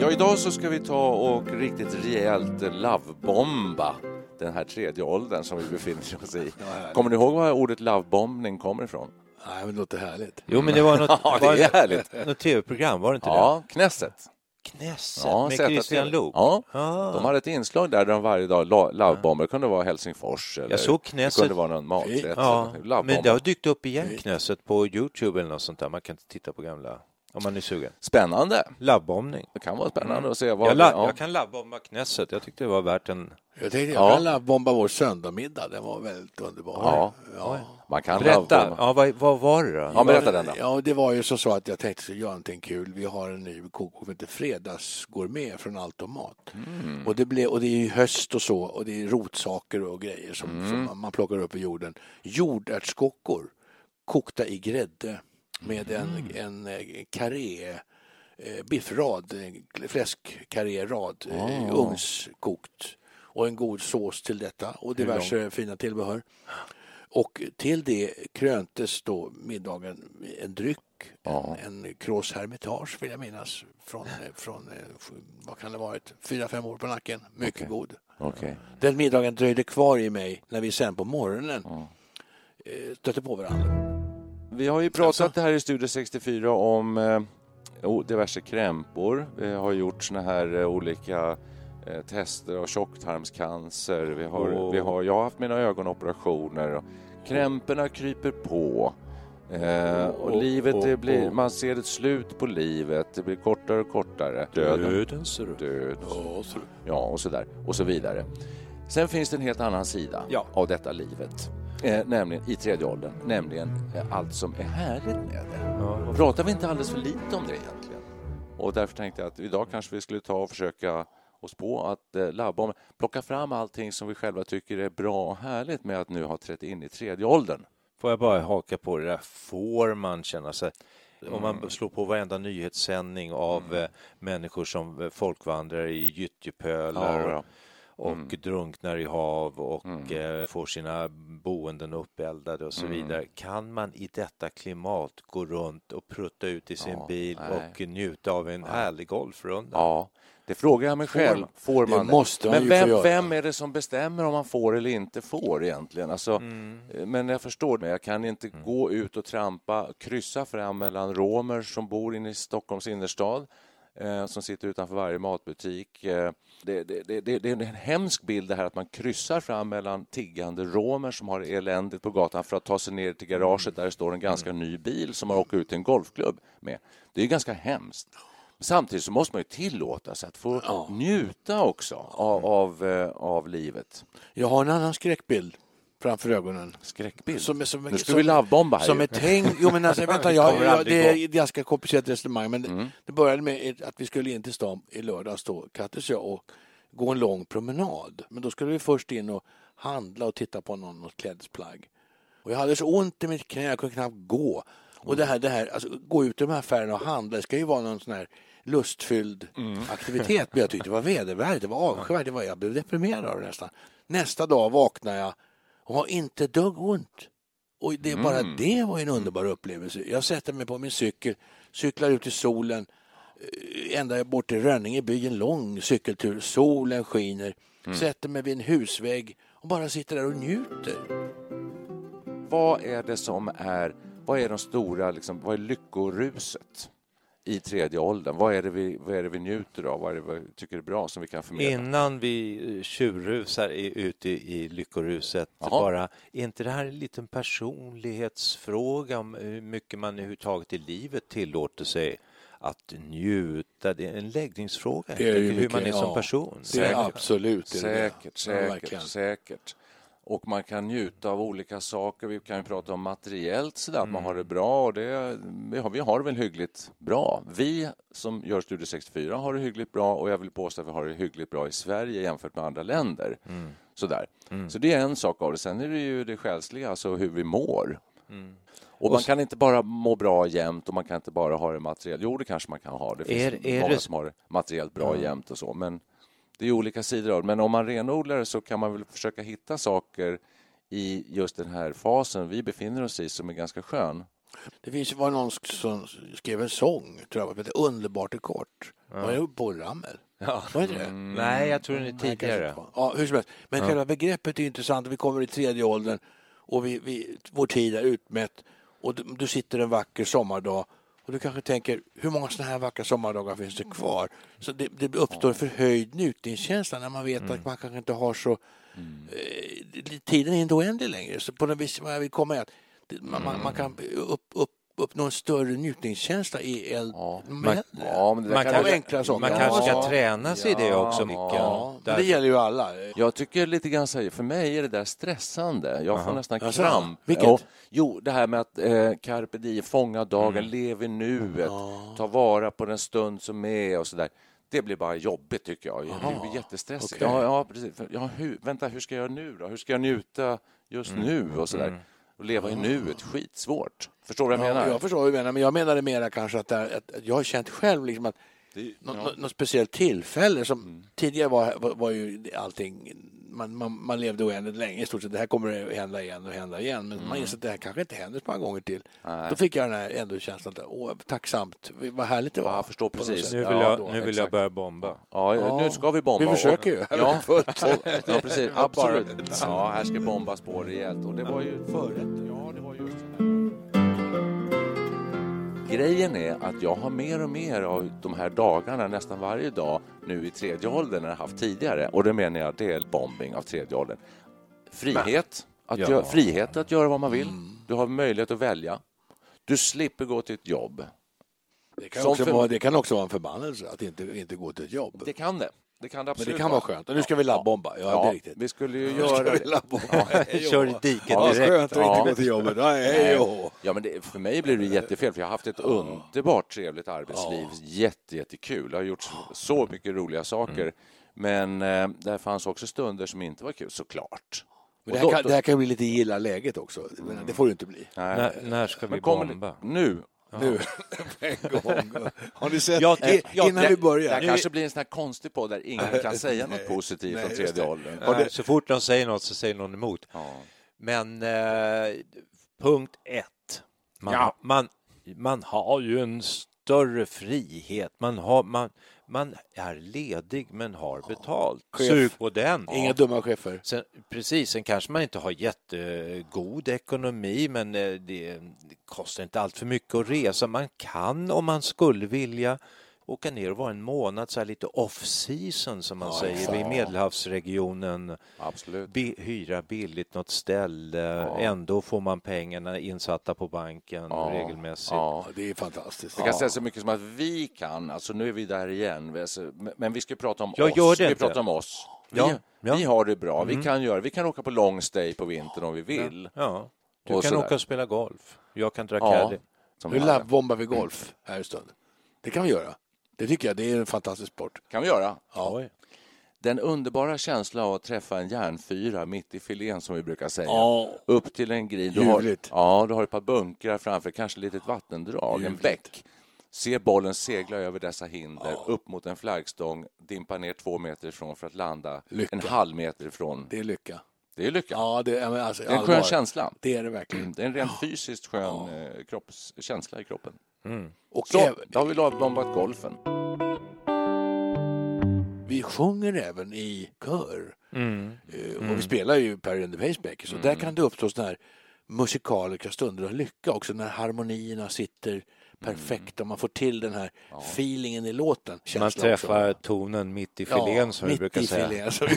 Ja, idag så ska vi ta och riktigt rejält lovebomba den här tredje åldern som vi befinner oss i. Kommer ni ihåg var ordet lovebombning kommer ifrån? Nej, men det låter härligt. Jo, men det var något, Ja, det var är härligt. något tv-program, var det inte Ja, det? Knesset Ja, med ZTV. Christian Luuk. Ja, Ah. de hade ett inslag där de varje dag lovebomber. Det kunde vara Helsingfors eller Jag såg det Knesset. kunde vara någon maträtt. Ja, men det har dykt upp igen Knesset på Youtube eller något sånt där. Man kan inte titta på gamla, om man är sugen. Spännande. Labbbombning. Det kan vara spännande att se vad... Jag, la, ja. jag kan labbomba Knesset. Jag tyckte det var värt en... Jag tänkte Ja. jag kan bomba vår söndagsmiddag. Den var väldigt underbar. Ja. Ja. Man kan Berätta, ja, vad, vad var det då? Ja, berätta den då. Ja, det var ju så, så att jag tänkte så göra någonting kul. Vi har en ny kokbok som heter Fredagsgourmet från Allt om mat. Mm. Och, det blev, och det är ju höst och så och det är rotsaker och grejer som, Mm. som man- plockar upp ur jorden. Jordärtskockor kokta i grädde med en, Mm. en eh, karré eh, biffrad, fläskkarrérad, Ah. ugnskokt och en god sås till detta och diverse fina tillbehör. Och till det kröntes då middagen en dryck, Ja. en, en Cross Hermitage vill jag minnas, från, från vad kan det varit, fyra, fem år på nacken. Mycket Okej. god. Okej. Den middagen dröjde kvar i mig när vi sen på morgonen eh, stötte på varandra. Vi har ju pratat här i Studio 64 om eh, diverse krämpor. Vi har gjort såna här eh, olika eh, tester av tjocktarmscancer. Vi har, Åh. vi har, jag har haft mina ögonoperationer. Och krämporna kryper på. Eh, och Åh, livet, åh, det blir, man ser ett slut på livet. Det blir kortare och kortare. Döden. Döden ser du. Död. Ja, så. Ja, och så där. Och så vidare. Sen finns det en helt annan sida Ja. av detta livet. Eh, nämligen i tredje åldern. Nämligen eh, allt som är härligt med det. Ja, Pratar vi inte alldeles för lite om det egentligen? Och därför tänkte jag att idag kanske vi skulle ta och försöka oss på att eh, labba om, plocka fram allting som vi själva tycker är bra och härligt med att nu ha trätt in i tredje åldern. Får jag bara haka på det där, får man känna sig... Om Mm. man slår på varenda nyhetssändning av eh, människor som eh, folkvandrar i gyttjepölar Ja, ja. Och Mm. drunknar i hav och eh, får sina boenden uppeldade och så Mm. vidare. Kan man i detta klimat gå runt och prutta ut i sin Ja, bil nej. och njuta av en härlig golfrunda? Ja, det frågar jag mig själv. man? Får Det man måste man Men vem, vem är det som bestämmer om man får eller inte får egentligen? Alltså, Mm. eh, Men jag förstår det. Jag kan inte gå ut och trampa, kryssa fram mellan romer som bor inne i Stockholms innerstad eh, som sitter utanför varje matbutik. Eh, det, det, det, det, är en hemsk bild det här att man kryssar fram mellan tiggande romer som har eländigt på gatan för att ta sig ner till garaget där det står en ganska ny bil som har åkt ut till en golfklubb med. Det är ganska hemskt. Samtidigt så måste man ju tillåta sig att få njuta också av, av, eh, av livet. Jag har en annan skräckbild framför ögonen. Skräckbild. Som, som, nu ska som, vi lovebomba här Som ju. tänkt... Jo, men alltså, vänta, jag, jag, det är ett ganska komplicerat resonemang. Men det, Mm. det började med ett- att vi skulle in till stan i lördags då, Kattis och jag, och gå en lång promenad. Men då skulle vi först in och handla och titta på någon, något klädesplagg. Och jag hade så ont i mitt knä, jag kunde knappt gå. Och det här, det här alltså, gå ut i de här affärerna och handla, det ska ju vara någon sån här lustfylld aktivitet. Men jag tyckte det var vedervärdigt, det var avskyvärt, det var, jag blev deprimerad av det nästan. Nästa dag vaknar jag och har inte dugg ont. Och det är bara det var en underbar upplevelse. Jag sätter mig på min cykel, cyklar ut i solen, eh, ända bort till Rönninge by, en lång cykeltur. Solen skiner, sätter mig vid en husvägg och bara sitter där och njuter. vad är det som är, vad är de stora, liksom, vad är lyckoruset i tredje åldern? Vad är det vi, vad är det vi njuter av? Vad är det vi tycker är bra som vi kan förmedla? Innan vi eh, tjurrusar i- ute i, i lyckoruset, Jaha. bara, är inte det här en liten personlighetsfråga om hur mycket man överhuvudtaget i livet tillåter sig att njuta? Det är en läggningsfråga, Det är ju enkelt, hur man är mycket, som person. Det är Säkert. absolut det är det. Säkert, Ja, säkert, säkert. Och man kan njuta av olika saker. Vi kan ju prata om materiellt sådär, att man har det bra. Och det, vi, har, vi har det väl hyggligt bra. Vi som gör Studio 64 har det hyggligt bra och jag vill påstå att vi har det hyggligt bra i Sverige jämfört med andra länder. Sådär. Så det är en sak av det. Sen är det ju det själsliga, alltså hur vi mår. Och man kan inte bara må bra jämt och man kan inte bara ha det materiellt. Jo, det kanske man kan ha. Det finns Är- är många det- som har det materiellt bra jämt och så. Men det är olika sidor av det. Men om man renodlar det så kan man väl försöka hitta saker i just den här fasen vi befinner oss i som är ganska skön. Det finns var någon som skrev en sång, tror jag, som heter Underbart är kort. Var det på Ramel? Ja. Var det det? Mm. Nej, jag tror den är Nej, tidigare. inte var. Ja, hur som helst. Men själva begreppet är intressant. Vi kommer i tredje åldern och vi, vi, vår tid är utmätt och du, du sitter en vacker sommardag och du kanske tänker, hur många sådana här vackra sommardagar finns det kvar? Så det, det uppstår förhöjd njutningskänsla när man vet att man kanske inte har så... Eh, tiden är inte oändlig längre. Så på något vis, vad jag vill komma är att man, man, man kan upp, upp, uppnå en större njutningskänsla i eld Ja. med Ja, men Man, kan kanske, enkla saker. man kanske ska Ja. träna sig i det också, ja. Micke. Ja, det gäller ju alla. Jag tycker lite grann så här, för mig är det där stressande. Jag får nästan Jaså? kramp. Vilket? Ja, jo, det här med att eh, carpe diem, fånga dagen, lev i nuet, ta vara på den stund som är och så där. Det blir bara jobbigt tycker jag. Det blir jättestressigt. okej. Ja, ja, precis. Ja, hur, vänta, hur ska jag göra nu då? Hur ska jag njuta just nu och så där? Och leva i nuet, skitsvårt. Förstår du vad jag Ja, menar? jag förstår vad du menar, men jag menade mera kanske att, det att, att jag har känt själv liksom att Det- något, ja. något, speciellt tillfälle som tidigare var, var, var ju allting man, man, man levde oändligt länge i stort sett. Det här kommer att hända igen och hända igen. Men man inser att det här kanske inte händer så många gånger till. Nej. Då fick jag den här ändå känslan att åh, tacksamt, vad härligt det var. Ja, jag förstår precis. sätt. Nu Ja, vill, jag, då, nu vill jag börja bomba. Ja, nu ska vi bomba. Vi försöker ju. Ja, ja, precis. Absolut. Ja, här ska bombas på rejält. Och det var ju förrätt. Ja, det var just. Grejen är att jag har mer och mer av de här dagarna, nästan varje dag, nu i tredje åldern än jag haft tidigare. Och det menar jag, det är bombing av tredje åldern. Frihet, att Ja. göra, frihet att göra vad man vill. Du har möjlighet att välja. Du slipper gå till ett jobb. Det kan, också för- vara, det kan också vara en förbannelse att inte, inte gå till ett jobb. Det kan det. Det kan det Men absolut det kan vara skönt. Och nu ska vi labbomba. Ja, det är riktigt. vi skulle ju Nu ska göra vi. Kör i diket Ja, direkt. skönt att Ja. inte gå till jobbet. Nej. Ja, men det, för mig blir det jättefel, för jag har haft ett underbart trevligt arbetsliv. Jätte, jättekul. Jag har gjort så, mycket roliga saker. Men eh, där fanns också stunder som inte var kul, såklart. Men det, här kan, det här kan bli lite gilla läget också. Men Det får det inte bli. Nej. När, när ska vi Men bomba? det, nu. Nu, en gång. Har ni sett? Ja, I- ja, innan det, vi börjar. Det här kanske blir en sån här konstig podd där ingen kan säga något positivt nej, om tredje åldern. Så fort de säger något så säger någon emot. Ja. Men eh, punkt ett. Man, Ja. har, man, man har ju en större frihet. Man, har, man, man är ledig men har betalt. Chef. Sug på den. Inga dumma chefer. Sen, precis, sen kanske man inte har jättegod ekonomi men eh, det, det kostar inte allt för mycket att resa. Man kan om man skulle vilja åka ner och vara en månad så här lite off-season som man säger vid Medelhavsregionen. Absolut. Bi hyra billigt något ställe, ändå får man pengarna insatta på banken Ja. regelmässigt. Ja. Ja, det är fantastiskt. Jag kan säga så mycket som att vi kan, alltså nu är vi där igen, men- vi ska prata om Jag oss. gör det vi inte. pratar om oss. Vi, Ja, ja. vi har det bra, vi kan göra, vi kan åka på long stay på vintern om vi vill. Ja. Du Och kan sådär. åka och spela golf. Jag kan dra Ja. caddy. Nu labbombar vi golf här en stund. Det kan vi göra. Det tycker jag. Det är en fantastisk sport. kan vi göra. Ja. Den underbara känslan av att träffa en järnfyra mitt i filén som vi brukar säga. Ja. Upp till en green. Du har, Ljuvligt. ja, du har ett par bunkrar framför, kanske ett litet vattendrag, en bäck. Se bollen segla över dessa hinder, upp mot en flaggstång, dimpa ner två meter ifrån för att landa Lycka. en halv meter ifrån. Det är lycka. Det är lycka. Ja, det är, men alltså, det är en allvar. skön känsla. Det är det verkligen. Det är en rent fysiskt skön eh, kroppskänsla i kroppen. Och Så, även, då har vi bombat golfen. vi sjunger även i kör. Mm. Eh, Och vi spelar ju Perry and the Pacemakers. Och där kan det uppstå sådana här musikaliska stunder av lycka också när harmonierna sitter perfekt och man får till den här feelingen i låten. Man träffar också. tonen mitt i filén som vi brukar i säga. filén, som vi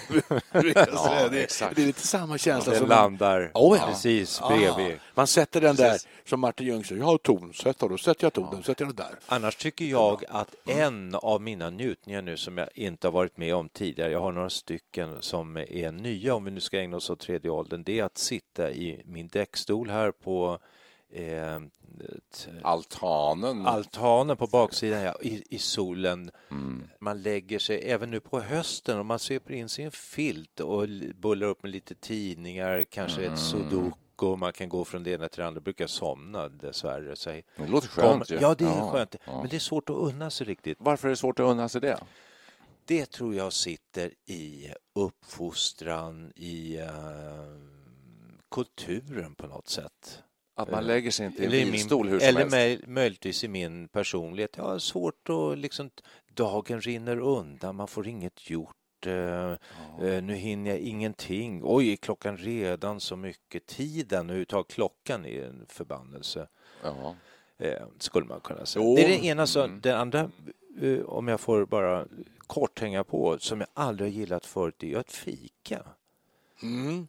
brukar säga. Det, exakt. det är lite samma känsla Den som landar Oh, ja. precis Ja. bredvid. Man sätter den där, Precis. som Martin Ljung säger, jag har tonsättare, då sätter jag tonen, sätter jag där. Annars tycker jag att en av mina njutningar nu som jag inte har varit med om tidigare, jag har några stycken som är nya om vi nu ska ägna oss åt tredje åldern, det är att sitta i min däckstol här på eh, Altanen. altanen på baksidan ja, i, i solen. Mm. Man lägger sig även nu på hösten och man sveper in sig i en filt och bullar upp med lite tidningar, kanske Mm. ett sudoku. Man kan gå från det ena till det andra. brukar somna dessvärre. Så Det låter skönt ju. ja, det är Ja, skönt. ja. Men det är svårt att unna sig riktigt. Varför är det svårt att unna sig det? Det tror jag sitter i uppfostran, i eh, kulturen på något sätt. Att man lägger sig inte i Eller en i min- vilstol hur som Eller helst? möj- möjligtvis i min personlighet. Jag har svårt att liksom, dagen rinner undan, man får inget gjort. eh, eh, nu hinner jag ingenting. Oj, är klockan redan så mycket? Tiden, överhuvudtaget klockan är en förbannelse. Ja. Eh, skulle man kunna säga. Jo. Det är det ena. Så, Mm. Den andra, eh, om jag får bara kort hänga på, som jag aldrig har gillat förut, det är att fika. Mm.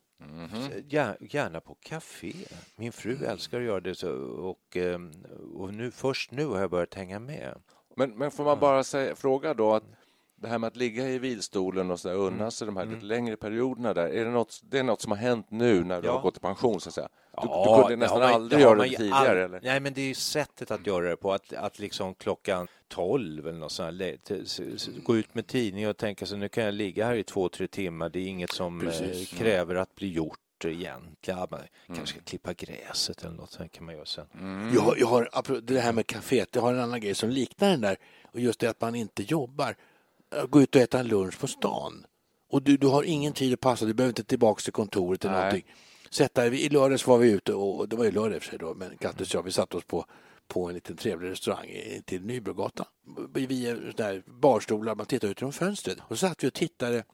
Gär- Gärna på café. Min fru älskar att göra det så, och, eh, och nu, först nu har jag börjat hänga med. Men, men får man bara säga, fråga då att det här med att ligga i vilstolen och så där, Mm. unna sig de här lite längre perioderna där, är det något, det är något som har hänt nu när du Ja. har gått i pension så att säga? Du, Ja, du kunde det nästan man- aldrig göra det tidigare all- eller? Nej, men det är ju sättet att göra det på. Att, att liksom klockan 12 eller något sånt här, gå ut med tidningen och tänka sig nu kan jag ligga här i två, tre timmar. Det är inget som eh, Precis. kräver att bli gjort egentligen. Man Mm. kanske ska klippa gräset eller något sånt kan man göra sen. Jag, har- jag har, det här med kaféet, jag har en annan grej som liknar den där. Och just det att man inte jobbar. Gå ut och äta en lunch på stan. Och du, du har ingen tid att passa, du behöver inte tillbaka till kontoret eller Nej. någonting. Sätta, I lördags var vi ute, och det var ju lördag i och för sig då, men Kattis och jag, vi satte oss på, på en liten trevlig restaurang till Nybrogatan. Vi är där barstolar, man tittar ut genom fönstret. Och så satt vi och tittade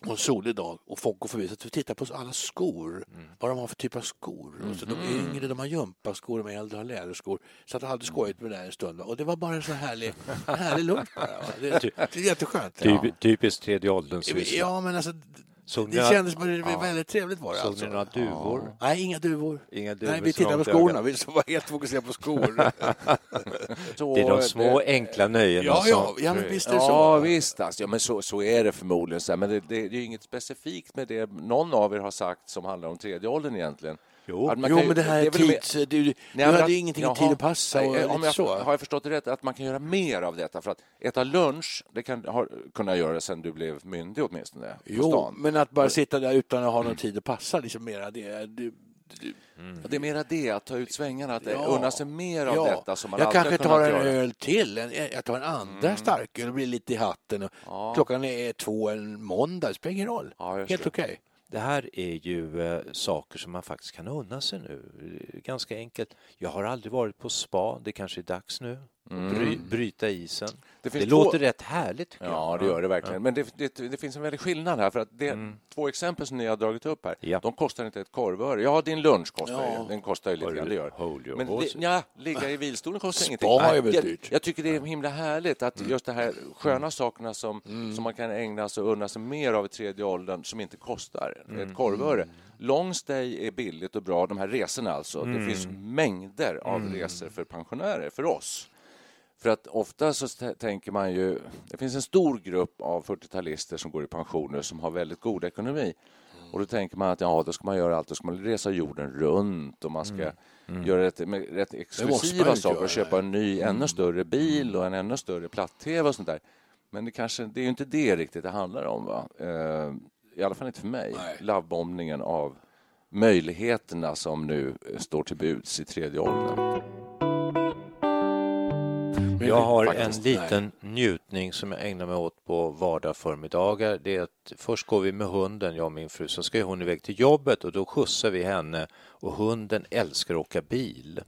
på en solig dag och folk går förbi så att vi tittar på alla skor. Vad de har för typ av skor. Och så de är yngre, de har gympaskor, de äldre har läderskor. Så att de hade skojigt med det där en stund. Och det var bara en så härlig, härlig lunch bara. Det, det är jätteskönt. Typ, Typiskt tredje ålderns. Ja, men alltså Såg det kändes bara, det var väldigt trevligt var det Såg alltså. ni några duvor? Nej, inga duvor. Inga duvor Nej, vi tittade på skorna. Vi var helt fokuserade på skor. Så Det är de små enkla nöjena ja, ja, ja, men visst är det Ja, så. visst. Alltså, ja, men så, så är det förmodligen. Så. Men det, det, det är ju inget specifikt med det någon av er har sagt som handlar om tredje åldern egentligen. Jo. Jo, kan ju- men det här är tids... Du, du, du Nej, hade att- ingenting jaha. tid att passa och Nej, om jag, så. Har jag förstått det rätt? Att man kan göra mer av detta? För att äta lunch, det kan har kunnat göra sen du blev myndig åtminstone. Jo, stan. men att bara sitta där utan att ha någon tid att passa, liksom mera det... det, Och Det är mera det, att ta ut svängarna, att Ja. unna sig mer av detta som man jag kanske tar en göra. öl till. En, jag tar en andra starköl och blir lite i hatten. Ja. Klockan är två en måndag, det spelar ingen roll. Ja, Helt okej. Det här är ju eh, saker som man faktiskt kan unna sig nu. Ganska enkelt. Jag har aldrig varit på spa. Det kanske är dags nu. Bry, bryta isen. Det Det, låter två- rätt härligt. tycker Ja, jag. det gör det verkligen. Men det, det, det finns en väldig skillnad här. För att det, Två exempel som ni har dragit upp här, Ja. de kostar inte ett korvöre. Ja, din lunch kostar Ja. ju. Den kostar ju lite grann, det gör. Men det, ja, ligga i vilstolen kostar Spa ingenting. är jag, jag tycker det är himla härligt att just det här sköna sakerna som, som man kan ägna sig och unna sig mer av i tredje åldern som inte kostar ett korvöre. Long stay är billigt och bra, de här resorna alltså. Det finns mängder av resor för pensionärer, för oss. För att ofta så tänker man ju, det finns en stor grupp av 40-talister som går i pensioner som har väldigt god ekonomi. Och då tänker man att ja, då ska man göra allt, då ska man resa jorden runt och man ska göra rätt, med, rätt man exklusiva saker göra. och köpa en ny, ännu större bil och en ännu större platt-tv och sånt där. Men det kanske, det är ju inte det riktigt det handlar om va? Eh, I alla fall inte för mig. Lovebombningen av möjligheterna som nu eh, står till buds i tredje åldern. Men Jag har faktiskt, en liten njutning som jag ägnar mig åt på vardagsförmiddagar. Det är att först går vi med hunden, jag och min fru, så ska hon iväg till jobbet och då skjutsar vi henne och hunden älskar att åka bil.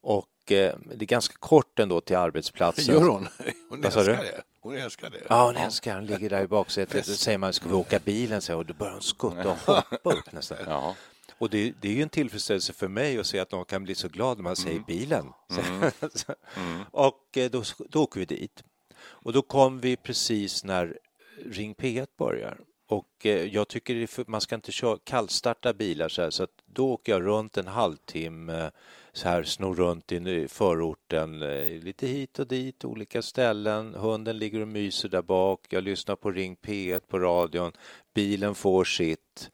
Och eh, det är ganska kort ändå till arbetsplatsen. Gör hon? Hon älskar du? det. Hon älskar det. Ja, hon älskar han ligger där i baksätet. Då säger man, ska vi åka bilen? Så, och då börjar hon skutta och hoppa upp nästan. Ja. Och det, det är ju en tillfredsställelse för mig att se att någon kan bli så glad när man säger bilen. och eh, då, då åker vi dit. Och då kom vi precis när Ring P1 börjar. Och eh, jag tycker för, man ska inte köra, kallstarta bilar så här, så att då åker jag runt en halvtimme så här, snor runt i förorten, eh, lite hit och dit, olika ställen. Hunden ligger och myser där bak. Jag lyssnar på Ring P1 på radion. Bilen får sitt.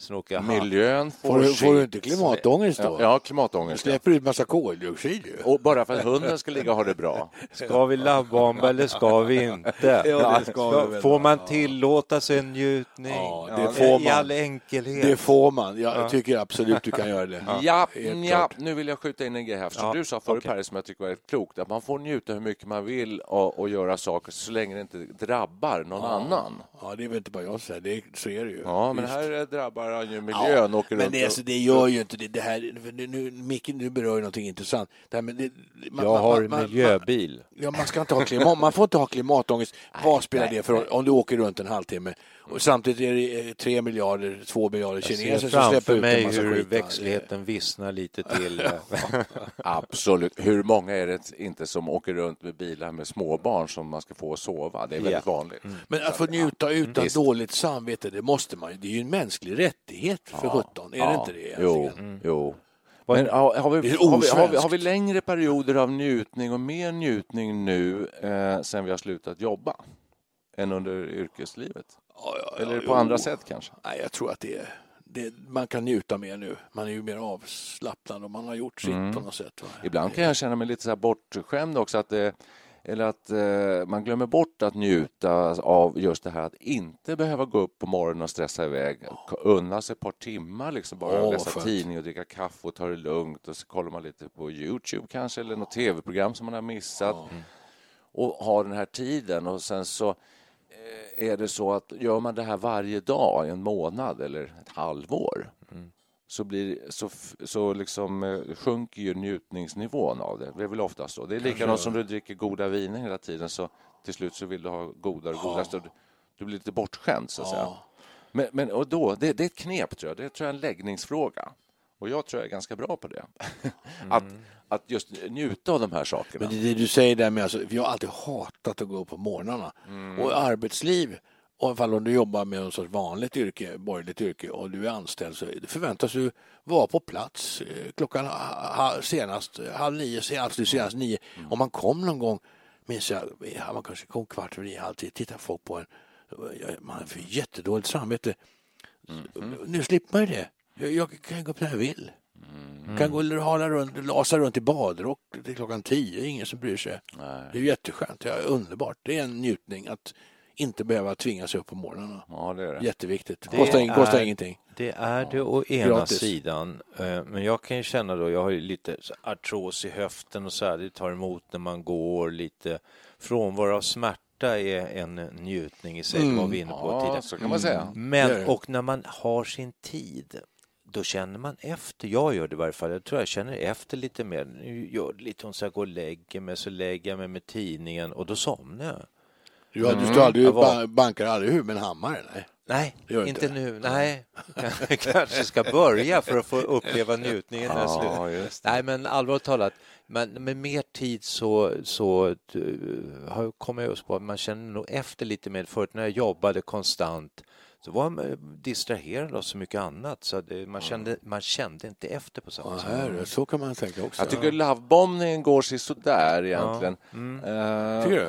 Sen åker jag hand- Miljön får, Får, du- får du inte klimatångest då? Ja, ja klimatångest. ja. Släpper ut massa koldioxid ju. Och bara för att hunden ska ligga och ha det bra. Ska vi labbomba eller ska vi inte? Ja, det ska vi väl. Får man tillåta sig en njutning? Ja, det får I man. all enkelhet. Det får man. Jag tycker absolut du kan göra det. Ja, ja, nu vill jag skjuta in en grej här. För Ja, Du sa förut, okej. Perre, som jag tycker var klokt, att man får njuta hur mycket man vill och, och göra saker så länge det inte drabbar någon annan. Ja, det är väl inte bara jag som säger det. Så är det ju. Ja, men Visst. här eh, drabbar han ju Ja, miljön. åker men det, alltså, det gör ju inte det. det här, nu, nu, Micke, nu berör ju någonting intressant. Det här det, man, Jag man- har man- man- miljöbil. Ja, man ska inte ha klimat, man får inte ha klimatångest. Vad spelar det för roll om du åker runt en halvtimme? Och samtidigt är det eh, tre miljarder, två miljarder Jag kineser ser som släpper ut en mig massa hur skit. växtligheten vissnar lite till. Absolut. Hur många är det inte som åker runt med bilar med småbarn som man ska få att sova? Det är väldigt Ja. vanligt. Men att få njuta utan Visst. dåligt samvete, det måste man ju. Det är ju en mänsklig rättighet för sjutton. Är det inte det? Jo, egentligen? jo. Men har, vi, har, vi, har, vi, har vi längre perioder av njutning och mer njutning nu eh, sen vi har slutat jobba än under yrkeslivet? Ja, ja, ja, Eller det jo. på andra sätt kanske? Nej, jag tror att det är, det, man kan njuta mer nu. Man är ju mer avslappnad och man har gjort sitt Mm. på något sätt. Va? Ibland kan jag känna mig lite så här bortskämd också. Att det, eller att eh, man glömmer bort att njuta av just det här att inte behöva gå upp på morgonen och stressa iväg. Unna sig ett par timmar liksom bara vad läsa tidning och dricka kaffe och ta det lugnt och så kollar man lite på Youtube kanske eller något tv-program som man har missat. Och ha den här tiden och sen så eh, är det så att gör man det här varje dag, en månad eller ett halvår så, blir, så, så liksom, eh, sjunker ju njutningsnivån av det. Det är väl oftast så. Det är likadant som du dricker goda viner hela tiden så till slut så vill du ha godare och godare. Så du, du blir lite bortskämd så att säga. Men, men och då, det, det är ett knep tror jag. Det tror jag är en läggningsfråga. Och jag tror jag är ganska bra på det. att, att just njuta av de här sakerna. Men det, det du säger där med, alltså, vi har alltid hatat att gå upp på morgnarna. Mm. Och i ifall om du jobbar med något sorts vanligt yrke, borgerligt yrke och du är anställd så förväntas du vara på plats eh, klockan ha, senast eh, halv nio, se- absolut senast nio. Mm. Om man kom någon gång, minns jag, ja, man kanske kom kvart över nio, halv tio, tittar folk på en, ja, man får jättedåligt samvete. Mm-hmm. Nu slipper man ju det. Jag, jag kan gå upp när jag vill. Mm. Kan gå och hala runt, lasa runt i badrock till klockan tio, ingen som bryr sig. Det är jätteskönt, ja, underbart. Det är en njutning att inte behöva tvinga sig upp på morgnarna. Ja, det är det. Jätteviktigt. Det Kostar, in, kostar är- ingenting. Det är det å ena Gratis. sidan. Eh, Men jag kan ju känna då, jag har ju lite artros i höften och så här, det tar emot när man går, lite frånvaro av smärta är en njutning i sig, det var vi inne på Ja, tidigare. så kan man säga. Är Men, och när man har sin tid, då känner man efter. Jag gör det i varje fall. Jag tror jag känner efter lite mer. Nu gör det lite ont så jag går och lägger mig, så lägger jag mig med tidningen och då somnar jag. Du, du står aldrig, var- ba- bankar aldrig huvudet med en hammare? Nej. Nej, Det inte inte. nu. Nej, kanske ska börja för att få uppleva njutningen. Ja, det. Nej, men allvarligt talat, men med mer tid så, så uh, har- kommer jag just på att man känner nog efter lite mer. Förut när jag jobbade konstant så var man distraherad av så mycket annat så att, eh, man, kände, man kände inte efter på samma Ja, sätt. så kan man tänka också. Jag tycker lovebombningen går sig sådär egentligen. Eh, Tycker du?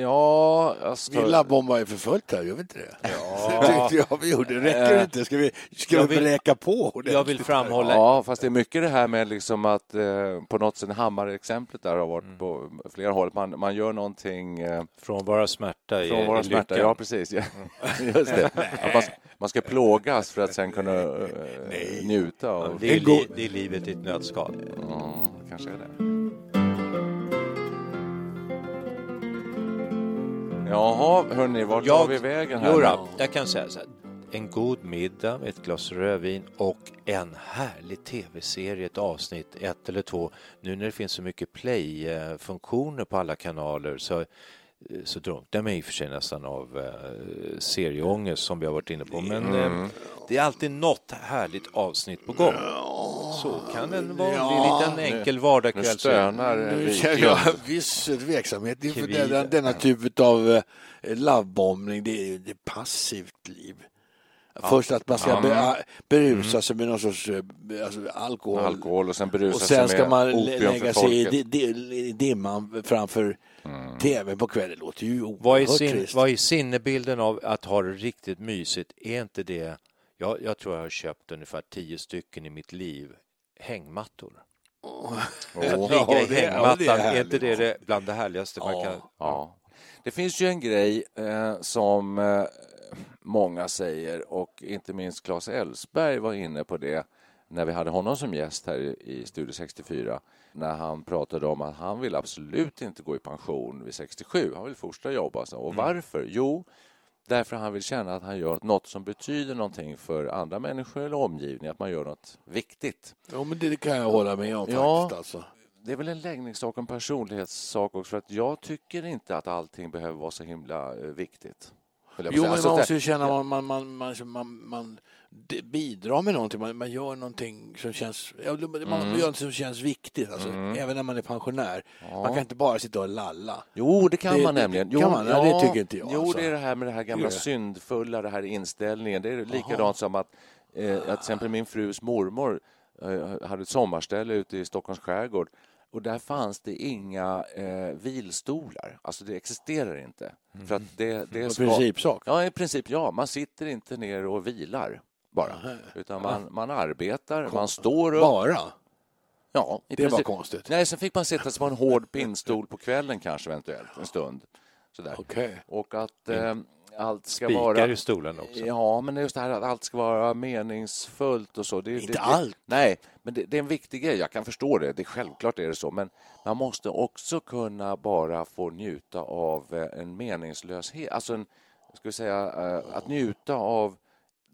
Ja, alltså... Vi labbombar ju för fullt här, gör vi inte det? Ja. Det tyckte jag vi gjorde. Räcker det inte? Ska vi, ska Jag vi vill- bräka på ordentligt? Jag vill framhålla Ja, fast det är mycket det här med liksom att eh, på något sätt Hammar-exemplet där har varit Mm. på flera håll. Man, man gör någonting eh, från våra smärta i, från våra i smärta. lyckan. Ja, precis. Ja. Just det. Man, man ska plågas för att sen kunna eh, njuta Ja, av... det, är li, det är livet i ett nötskal. Ja, kanske är det. Jaha, hörni, vart tar vi vägen här? Jo nu? då, jag kan säga så här. En god middag, ett glas rödvin och en härlig tv-serie, ett avsnitt, ett eller två. Nu när det finns så mycket play-funktioner på alla kanaler så, så drunknar man i och för sig nästan av eh, serieångest som vi har varit inne på. Men Mm. eh, det är alltid något härligt avsnitt på gång. Så kan en vanlig Ja, liten enkel Nu vardagskväll ut. stönar Nu känner jag viss tveksamhet inför denna, denna typ av eh, lovebombning. Det är ju är passivt liv. Först att man ska be, berusa sig med någon sorts eh, alltså, alkohol. Alkohol och sen berusa och sen sig ska man opium lägga sig i, dimman framför tvn på kvällen. Det låter ju Vad är, oerhört sin, trist. vad är sinnebilden av att ha det riktigt mysigt? Är inte det... Jag, jag tror jag har köpt ungefär tio stycken i mitt liv. Hängmattor. Att ligga i Ja, det- ja, är hängmattan, är, inte det, bland det härligaste man kan... Ja. Det finns ju en grej eh, som eh, många säger och inte minst Claes Elfsberg var inne på det när vi hade honom som gäst här i i Studio 64 när han pratade om att han vill absolut inte gå i pension vid 67. Han vill fortsätta jobba. Så. Och varför? Jo, därför han vill känna att han gör något som betyder någonting för andra människor eller omgivningen, att man gör något viktigt. Ja, men det kan jag hålla med om Ja. faktiskt. Alltså. Det är väl en läggningssak och en personlighetssak också, för att jag tycker inte att allting behöver vara så himla eh, viktigt. Jo, men Alltså, man måste ju känna att man, man, man, man, man, det bidrar med någonting. Man, man gör någonting som känns, ja, man Mm. gör något som känns viktigt. Alltså, Även när man är pensionär. Man kan inte bara sitta och lalla. Jo, det kan Det- man det- nämligen. kan Jo, man? Ja, det tycker inte jag, Jo, alltså. det är det här med det här gamla du? syndfulla, det här inställningen. Det är likadant som att, eh, att till exempel min frus mormor eh, hade ett sommarställe ute i Stockholms skärgård och där fanns det inga eh, vilstolar. Alltså det existerar inte. För att det, det En ska... principsak. Ja, i princip ja. Man sitter inte ner och vilar bara. Utan man, man arbetar, man står upp. Bara? Ja, Det var princip. konstigt. Nej, sen fick man sitta på en hård pinnstol på kvällen kanske eventuellt, en stund. Sådär. Okej. Och att eh, allt ska Spikar vara... i stolen också. Ja, men just det här att allt ska vara meningsfullt och så. Det, Inte det, allt. Nej, men det, det är en viktig grej. Jag kan förstå det. det. Självklart är det så. Men man måste också kunna bara få njuta av eh, en meningslöshet. Alltså, en, ska vi säga, eh, att njuta av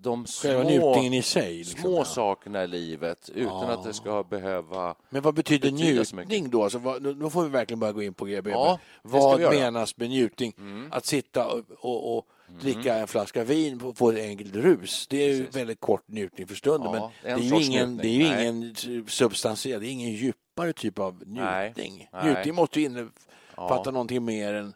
de små, i sig. Liksom. små Ja. saker i livet utan att det ska behöva... Men vad betyder njutning då? Alltså, vad, då får vi verkligen börja gå in på GB. Ja, vad. Mm. menas med njutning? Att sitta och, och, och dricka en flaska vin på, på ett enkelt rus. Det är ju väldigt kort njutning för stunden. Ja, men en det är ju ingen, det är ju ingen substantiell, det är ingen djupare typ av njutning. nej. Njutning måste ju innefatta Ja. någonting mer än,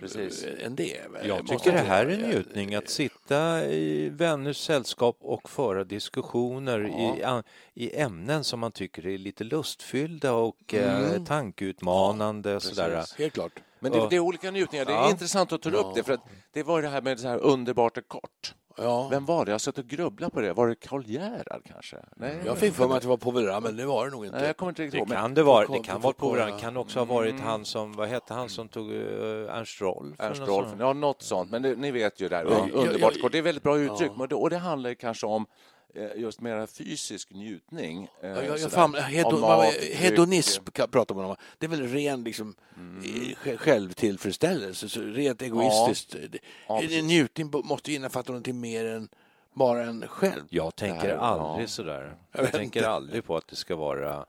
Precis. än det. Jag Måste tycker det här är njutning, att sitta i vänners sällskap och föra diskussioner i, an- i ämnen som man tycker är lite lustfyllda och eh, tankeutmanande. sådär. Precis, Helt klart. Men det, Ja. det är olika njutningar. Det är Ja. intressant att ta upp det. För att det var det här med så här underbart och kort. Ja. Vem var det? Jag satt och grubblade på det. Var det Karl Gerhard kanske? Nej, Jag fick för mig att det var Povel men det var det nog inte. Nej, jag kommer inte riktigt Det ihåg. men- kan det vara. Det kan vara på Det kan också ha varit han som, vad hette han som tog uh, Ernst Rolf? Ernst Rolf, sånt. ja något sånt. Men det, ni vet ju det där. Ja. Underbart Ja, ja, kort. Det är väldigt bra uttryck. Men det, och det handlar kanske om just mera fysisk njutning. eh, Ja, jag, jag sådär. fan, Av hedon, mat, vad- dryck. hedonism kan- pratar man om. Det är väl ren liksom, Mm. eh, sj- självtillfredsställelse, så rent egoistiskt. Ja, precis. njutning måste ju innefatta någonting mer än bara en själv. Jag tänker aldrig ja. sådär. Jag Jag tänker inte. aldrig på att det ska vara eh,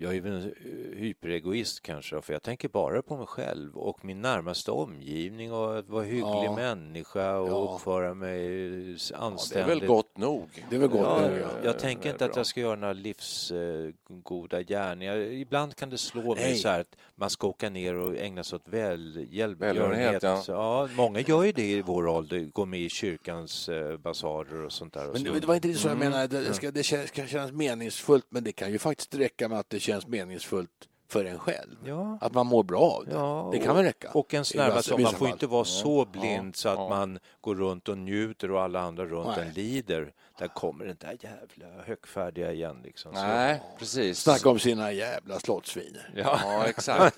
jag är väl en eh, hyperegoist kanske, för jag tänker bara på mig själv och min närmaste omgivning och att vara hygglig Ja. människa och Ja. uppföra mig Det är anständigt. väl gott nog. Det är väl gott Ja, nu, ja. jag Det tänker inte att jag ska göra några livsgoda gärningar. Ibland kan det slå mig Nej. så här att man ska åka ner och ägna sig åt välgörenhet. Ja. Ja, många gör ju det i vår ålder, går med i kyrkans eh, basarer och sånt där. Och Men det, det var inte så jag menade. Det, det, ska, det känns, ska kännas meningsfullt, men det kan ju faktiskt räcka med att det känns meningsfullt för en själv. Ja. Att man mår bra av det. Ja, det kan väl räcka? Och I vissa- närmaste, man får inte vara så blind så att ja. man går runt och njuter och alla andra runt Nej. en lider. Där kommer den där jävla högfärdiga igen. Liksom. Så- Nej, precis. Snacka om sina jävla slottsviner. Ja, exakt.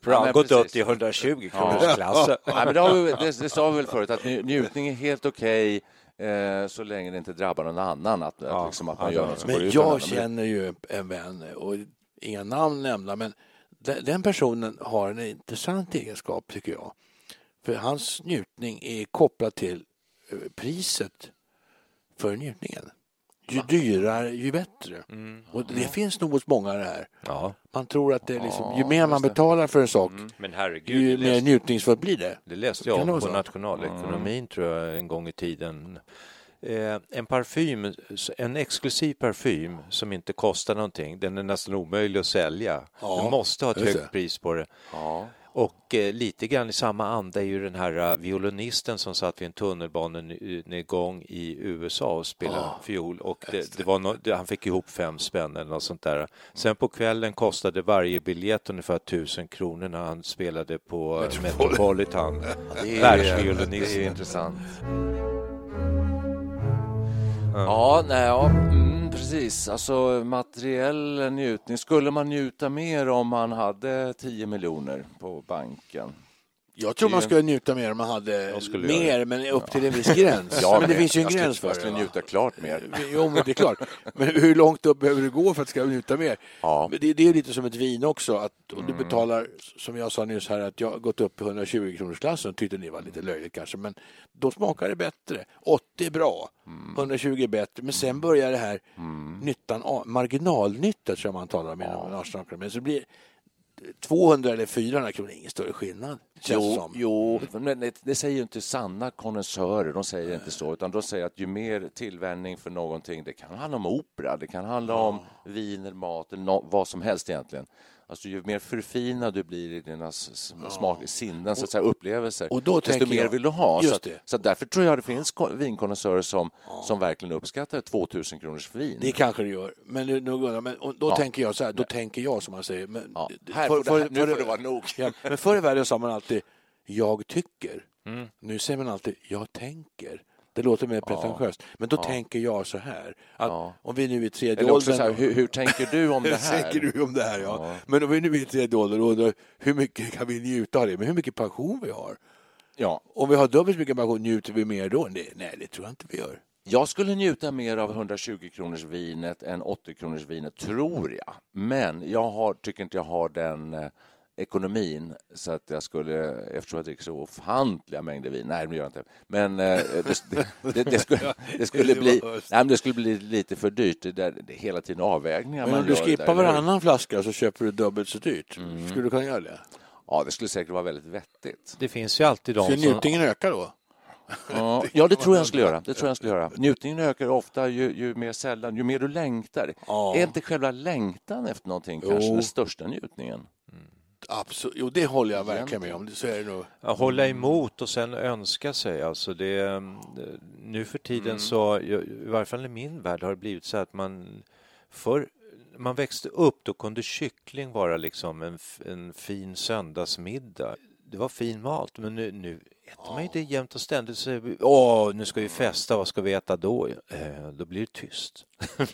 Men gått upp till 120 kronors klassen. Nej, men det, har vi, det, det sa vi väl förut, att nj- njutning är helt okej eh, så länge det inte drabbar någon annan. Att, Ja. att, liksom, att man Ja, gör ja. något som Men jag känner ju en vän, och inga namn nämnda, men den, den personen har en intressant egenskap tycker jag. För hans njutning är kopplad till eh, priset för njutningen. Ju dyrare, ju bättre. Och det finns nog hos många det här. Ja, Man tror att det är liksom, ju mer man betalar för en sak, men herregud, ju mer njutningsfullt blir det. det läste jag om på så? nationalekonomin tror jag en gång i tiden. Eh, en parfym, en exklusiv parfym som inte kostar någonting, den är nästan omöjlig att sälja. Ja, du måste ha ett högt det. pris på det. Ja. Och eh, lite grann i samma anda är ju den här uh, violinisten som satt vid en tunnelbanenedgång i USA och spelade fiol och det, det var no, det, han fick ihop fem spänn eller något sånt där. Sen på kvällen kostade varje biljett ungefär tusen kronor när han spelade på eh, Metropolitan. Det är, Världsviolinist. det är intressant. Ja, nej, ja mm, precis. Alltså materiell njutning. Skulle man njuta mer om man hade 10 miljoner på banken? Jag tror man skulle njuta mer om man hade Jag skulle mer, det. men upp till en viss gräns. Ja, men det finns ju en jag skulle- gräns för Jag det. skulle va? njuta klart mer. Jo, men det är klart. Men hur långt upp behöver du gå för att ska njuta mer? Ja. Det, det är lite som ett vin också. Att, och du Mm. betalar, som jag sa nyss här, att jag har gått upp i 120 kronors klassen och tyckte ni var lite löjligt kanske. Men då smakar det bättre. 80 är bra, Mm. 120 är bättre. Men sen börjar det här nyttan, marginalnytta tror jag man talar om inom nationalekonomin. Så det blir 200 eller 400 kronor, ingen större skillnad. Jo, som. jo, men det, säger ju inte sanna konnässörer. De säger inte så, utan de säger att ju mer tillvänjning för någonting, det kan handla om opera, det kan handla om vin eller mat eller nå- vad som helst egentligen. Alltså ju mer förfinad du blir i dina smak, sinnen, så att säga, upplevelser, och då desto mer jag- vill du ha. Så, att, så därför tror jag det finns ko- vinkonnässörer som, som verkligen uppskattar 2000 kronors vin. Det kanske det gör. Men, nu- nu- men då Ja. tänker jag så här, då tänker jag som man säger. Men, Ja. Här för- för- nu för- får det vara nog. Ja, men förr i världen sa man alltid jag tycker. Mm. Nu säger man alltid jag tänker. Det låter mer pretentiöst. Men då tänker jag så här. Att. Om vi nu är i tredje Eller också åldern. så här, hur, hur tänker du om det här? tänker du om det här? Ja. Men om vi nu är i tredje åldern, då undrar hur mycket kan vi njuta av det? Men hur mycket pension vi har? Ja, Om vi har dubbelt så mycket pension, njuter vi mer då? Nej, nej, det tror jag inte vi gör. Jag skulle njuta mer av 120 kronors vinet än 80 kronors vinet, tror jag. Men jag har, tycker inte jag har den eh, ekonomin så att jag skulle, eftersom jag dricker så ofantliga mängder vin, nej det gör jag inte, men det, det, det, det, skulle, det, skulle bli, nej, men det skulle bli lite för dyrt. Det, där, det är hela tiden avvägningar Men om du skippar varannan flaska så köper du dubbelt så dyrt. Mm. Skulle du kunna göra det? Ja, det skulle säkert vara väldigt vettigt. Det finns ju alltid de Skulle som... njutningen öka då? Ja, ja, det tror jag jag skulle göra. Det tror jag skulle göra. Njutningen ökar ofta ju, ju mer sällan, ju mer du längtar. Ja. Är inte själva längtan efter någonting kanske Jo. den största njutningen? Absolut. Jo, det håller jag verkligen med om. Så är det nog. Ja, hålla emot och sen önska sig. Alltså det, eh, nu för tiden så, i varje fall i min värld, har det blivit så att man för man växte upp, då kunde kyckling vara liksom en, en fin söndagsmiddag. Det var fin mat, men nu, nu äter man ju det jämt och ständigt. Så, Åh, nu ska vi festa, vad ska vi äta då? Eh, då blir det tyst.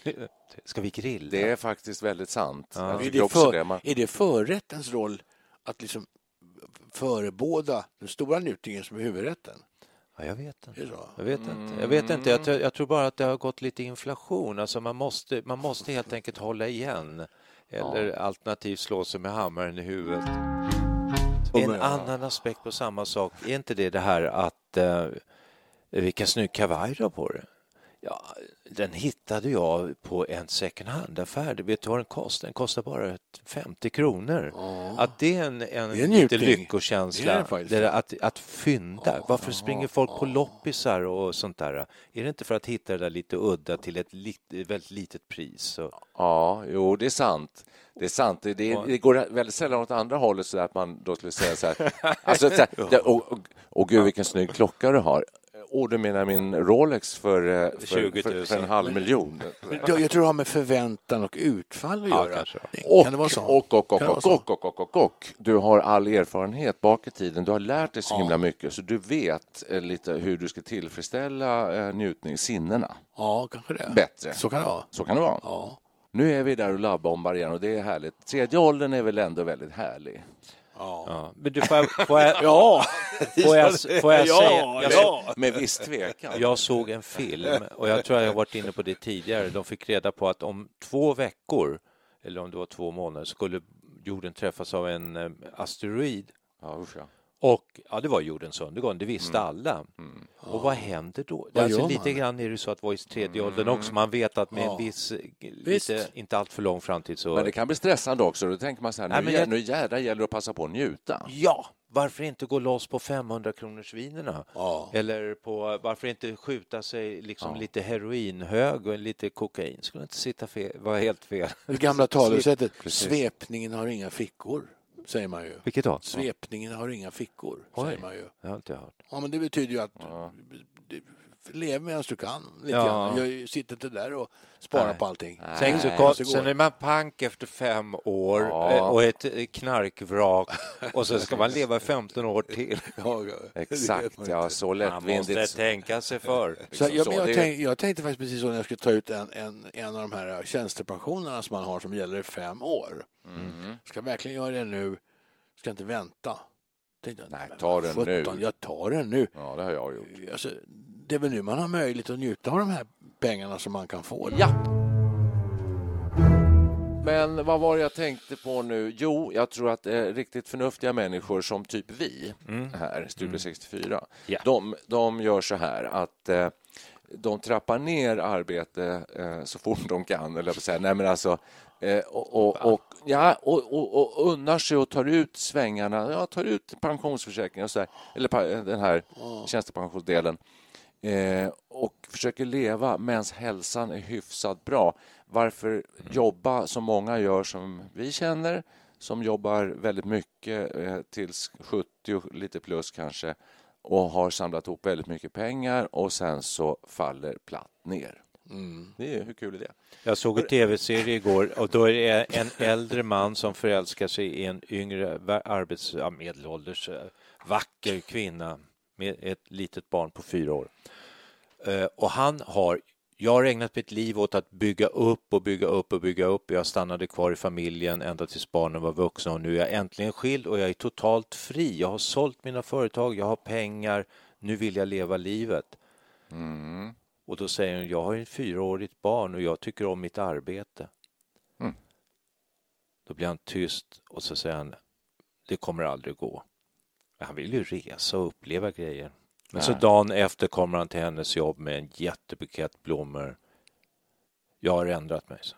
ska vi grilla? Det är faktiskt väldigt sant. Ja. Är det, för, det. Man, är det förrättens roll att liksom förebåda den stora njutningen som är huvudrätten? Ja, jag vet inte. Jag vet inte. Jag, vet inte. Jag, tror, jag tror bara att det har gått lite inflation. Alltså man, måste, man måste helt enkelt hålla igen. Eller alternativt slå sig med hammaren i huvudet. En annan aspekt på samma sak, är inte det det här att eh, vilken snygg kavaj du har på dig? Ja, den hittade jag på en second hand-affär. Vet du vad den kostar? Den kostar bara 50 kronor. Att det är en, en, Det är en lite är lyckokänsla. det. Det att, att fynda. Varför springer folk på loppisar och sånt där? Är det inte för att hitta det där lite udda till ett lit, väldigt litet pris? Så, Ja, jo, det är sant. Det är sant. Det, det, det går väldigt sällan åt andra hållet så att man då skulle säga så här. Alltså, så här det, och, och, och gud, vilken snygg klocka du har. Åh, du menar min Rolex för, eh, för, 20 000. för, för en halv miljon? Jag, jag tror det har med förväntan och utfall att Ja, göra. kanske. Och, Kan det vara så? och, och, och, Kan och, och, och, och, och, och, du har all erfarenhet bak i tiden. Du har lärt dig så himla mycket så du vet eh, lite hur du ska tillfredsställa eh, njutning, sinnena Ja, kanske det. bättre. Så kan det vara. Så kan det vara. Ja. Nu är vi där och labbombar igen och det är härligt. Tredje åldern är väl ändå väldigt härlig. Ja. Men du, får jag, får jag, Ja, får jag, får jag Ja, säga? Jag, ja. Med viss tvekan. Jag såg en film och jag tror jag har varit inne på det tidigare. De fick reda på att om två veckor, eller om det var två månader, skulle jorden träffas av en eh, asteroid. Ja, usch ja. Och ja, det var jordens undergång, det visste alla. Och vad händer då? Vad alltså, lite grann är det så att vara i tredje åldern också. Man vet att med Ja. en viss, eh, Visst. lite, inte allt för lång framtid så... Men det kan bli stressande också. Då tänker man så här, Nej, nu, jag- nu jädrar gäller det att passa på att njuta. Ja, varför inte gå loss på 500 kronors vinerna? Ja. Eller på, varför inte skjuta sig liksom lite heroinhög och lite kokain? Skulle inte sitta fel, vara helt fel. Det gamla talesättet, svepningen har inga fickor, säger man ju. Vilket då? Svepningen har inga fickor, Oj. säger man ju. Jag har inte hört. Ja, men det betyder ju att det- lev medan du kan. Lite Ja. Jag sitter inte där och sparar Nej. på allting. Tänk så Nej, gott, så går sen är man pank efter fem år Ja. eh, och ett eh, knarkvrak och så ska man leva 15 år till. Ja, ja. Exakt, man ja, så Man lättvindigt. måste tänka sig för. Så jag, så, men jag, tänk, jag tänkte faktiskt precis så när jag skulle ta ut en, en, en av de här tjänstepensionerna som man har som gäller i fem år. Mhm. Ska jag verkligen göra det nu? Ska jag inte vänta? Tänkte jag, Nej, ta den nu. Jag tar den nu. Ja, det har jag gjort. Alltså, det är väl nu man har möjlighet att njuta av de här pengarna som man kan få. Ja! Men vad var det jag tänkte på nu? Jo, jag tror att eh, riktigt förnuftiga människor som typ vi här, Studio 64, Ja. de, de gör så här att eh, de trappar ner arbete eh, så fort de kan, eller jag säga. Nej, men alltså, eh, och, och, och, ja, och, och, och unnar sig och tar ut svängarna, ja, tar ut pensionsförsäkringen och så här, eller pa- den här tjänstepensionsdelen eh, och försöker leva medan hälsan är hyfsat bra. Varför jobba som många gör som vi känner, som jobbar väldigt mycket eh, tills 70, lite plus kanske, och har samlat ihop väldigt mycket pengar och sen så faller platt ner. Det är, hur kul är det? Jag såg en tv-serie igår och då är det en äldre man som förälskar sig i en yngre arbets, medelålders eh, vacker kvinna med ett litet barn på fyra år. Eh, Och han har, jag har ägnat mitt liv åt att bygga upp och bygga upp och bygga upp. Jag stannade kvar i familjen ända tills barnen var vuxna och nu är jag äntligen skild och jag är totalt fri. Jag har sålt mina företag, jag har pengar, nu vill jag leva livet. Och då säger hon, jag har ett fyraårigt barn och jag tycker om mitt arbete. Mm. Då blir han tyst och så säger han, det kommer aldrig gå. Han vill ju resa och uppleva grejer. Men så dagen efter kommer han till hennes jobb med en jättebukett blommor. Jag har ändrat mig, så.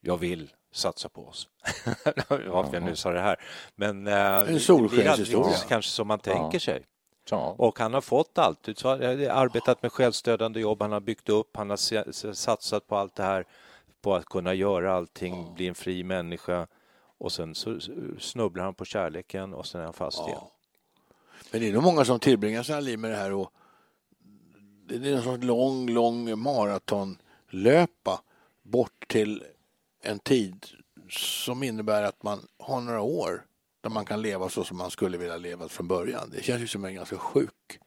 Jag vill satsa på oss. Varför jag nu sa det här. Men eh, det är solskenshistoria. kanske som man tänker sig. Ja. Och han har fått allt. Så han har arbetat med självstödjande jobb, han har byggt upp, han har satsat på allt det här, på att kunna göra allting, bli en fri människa. Och sen så snubblar han på kärleken och sen är han fast igen. Men det är nog många som tillbringar sina liv med det här och det är en sorts lång, lång maratonlöpa bort till en tid som innebär att man har några år där man kan leva så som man skulle vilja leva från början. Det känns ju som en ganska sjuk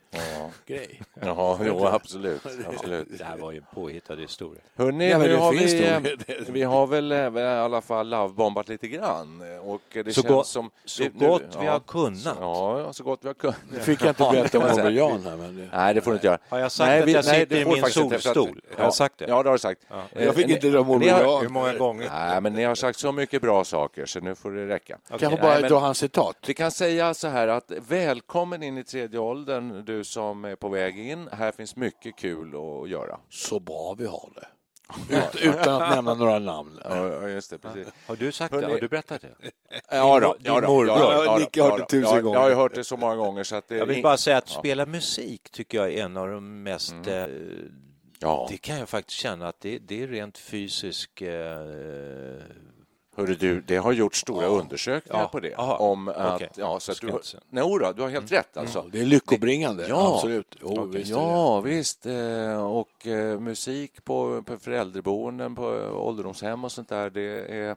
grej. Ja, jo, absolut. absolut. Det här var ju en påhittad historia. Hörrni, Ja, nu det har vi, nog. vi har väl eh, i alla fall lovebombat lite grann. Och det Så känns gott- som, så nu- gott vi har kunnat. Ja, ja, så gott vi har kunnat. Nu fick jag inte Ja, berätta om. Robert Jan här. Men det... Nej, det får du inte göra. Har jag sagt nej, att vi- jag nej, sitter det i min inte, att- solstol? Har jag sagt det? Ja, det har du sagt. Jag fick Eh, inte dra ni har- Robert Hur många gånger? Nej, men ni har sagt så mycket bra saker så nu får det räcka. Kan jag bara dra hans citat? Vi kan säga så här att välkommen in i tredje åldern du du som är på väg in. Här finns mycket kul att göra. Så bra vi har det. Ut, utan att nämna några namn. Ja, just det, precis. Har du sagt Hörrni- det? Har du berättat det? Ja, då, ja, då, morbror. ja, då, ja, då, Nicke har hört ja, det tusen gånger. Jag har hört det så många gånger så att det Jag vill bara säga att Ja. spela musik tycker jag är en av de mest... Eh, Ja. Det kan jag faktiskt känna att det, det är rent fysisk... Eh, Hörru du, det har gjort stora undersökningar Ja. på det. Aha. Om att, Okej. ja, så att du, nej, då, du har helt rätt alltså. Det är lyckobringande, Ja. absolut. Jo, Okej, visst ja, visst. Eh, Och eh, musik på, på föräldraboenden, på ålderdomshem och sånt där, det, är,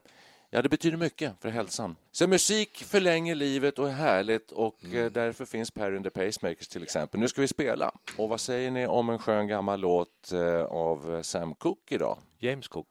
ja, det betyder mycket för hälsan. Så musik förlänger livet och är härligt och Mm. eh, därför finns Per and the Pacemakers till exempel. Nu ska vi spela. Och vad säger ni om en skön gammal låt av Sam Cooke idag? James Cook.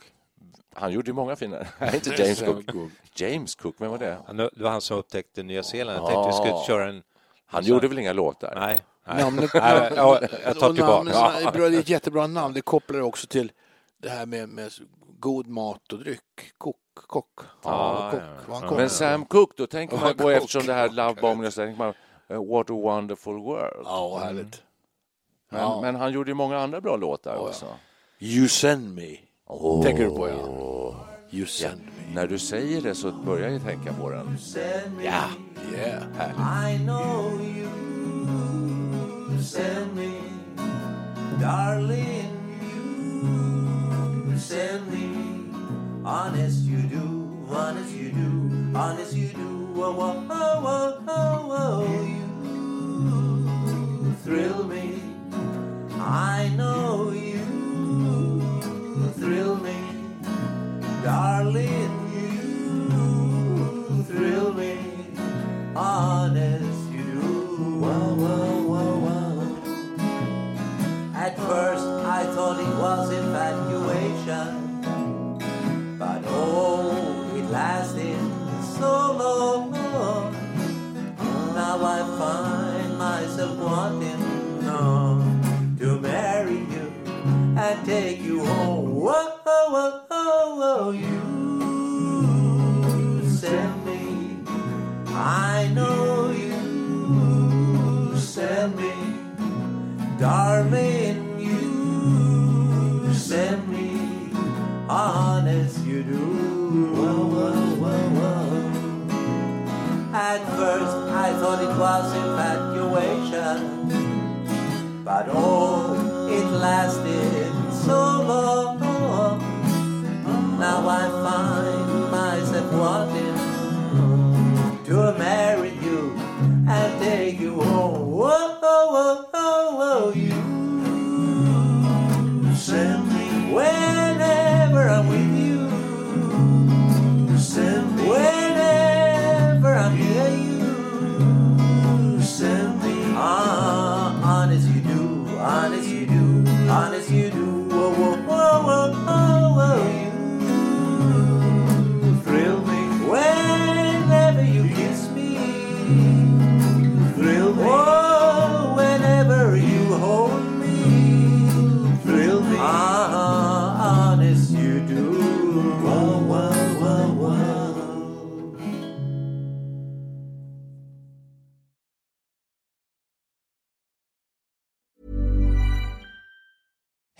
Han gjorde ju många fina... Nej, inte James Cook. James Cook, vem var det? Han, det var han som upptäckte Nya Zeeland. Jag tänkte vi skulle köra en... Han gjorde väl inga låtar? Nej. nej. Namnet, Nej, ja, jag tar tillbaka. namnet-. Det är ett jättebra namn. Det kopplar också till det här med, med god mat och dryck. Kock, kock. Ja, kock. ja, ja. Men Sam Cooke, då tänker man Cooke. eftersom det här Love Bombing tänker man eh, What a wonderful world. Ja, härligt. Men, Ja. men han gjorde ju många andra bra låtar ja. också. You send me. Tänker du på, ja. You send me. När du säger det så börjar jag tänka på den. Ja. Yeah. Härligt. I know you send me, darling. You send me, honest you do, honest you do, honest you do. Whoa, whoa, whoa, whoa, whoa. You thrill me. I know you thrill me, darling. You thrill me honest Oh. you.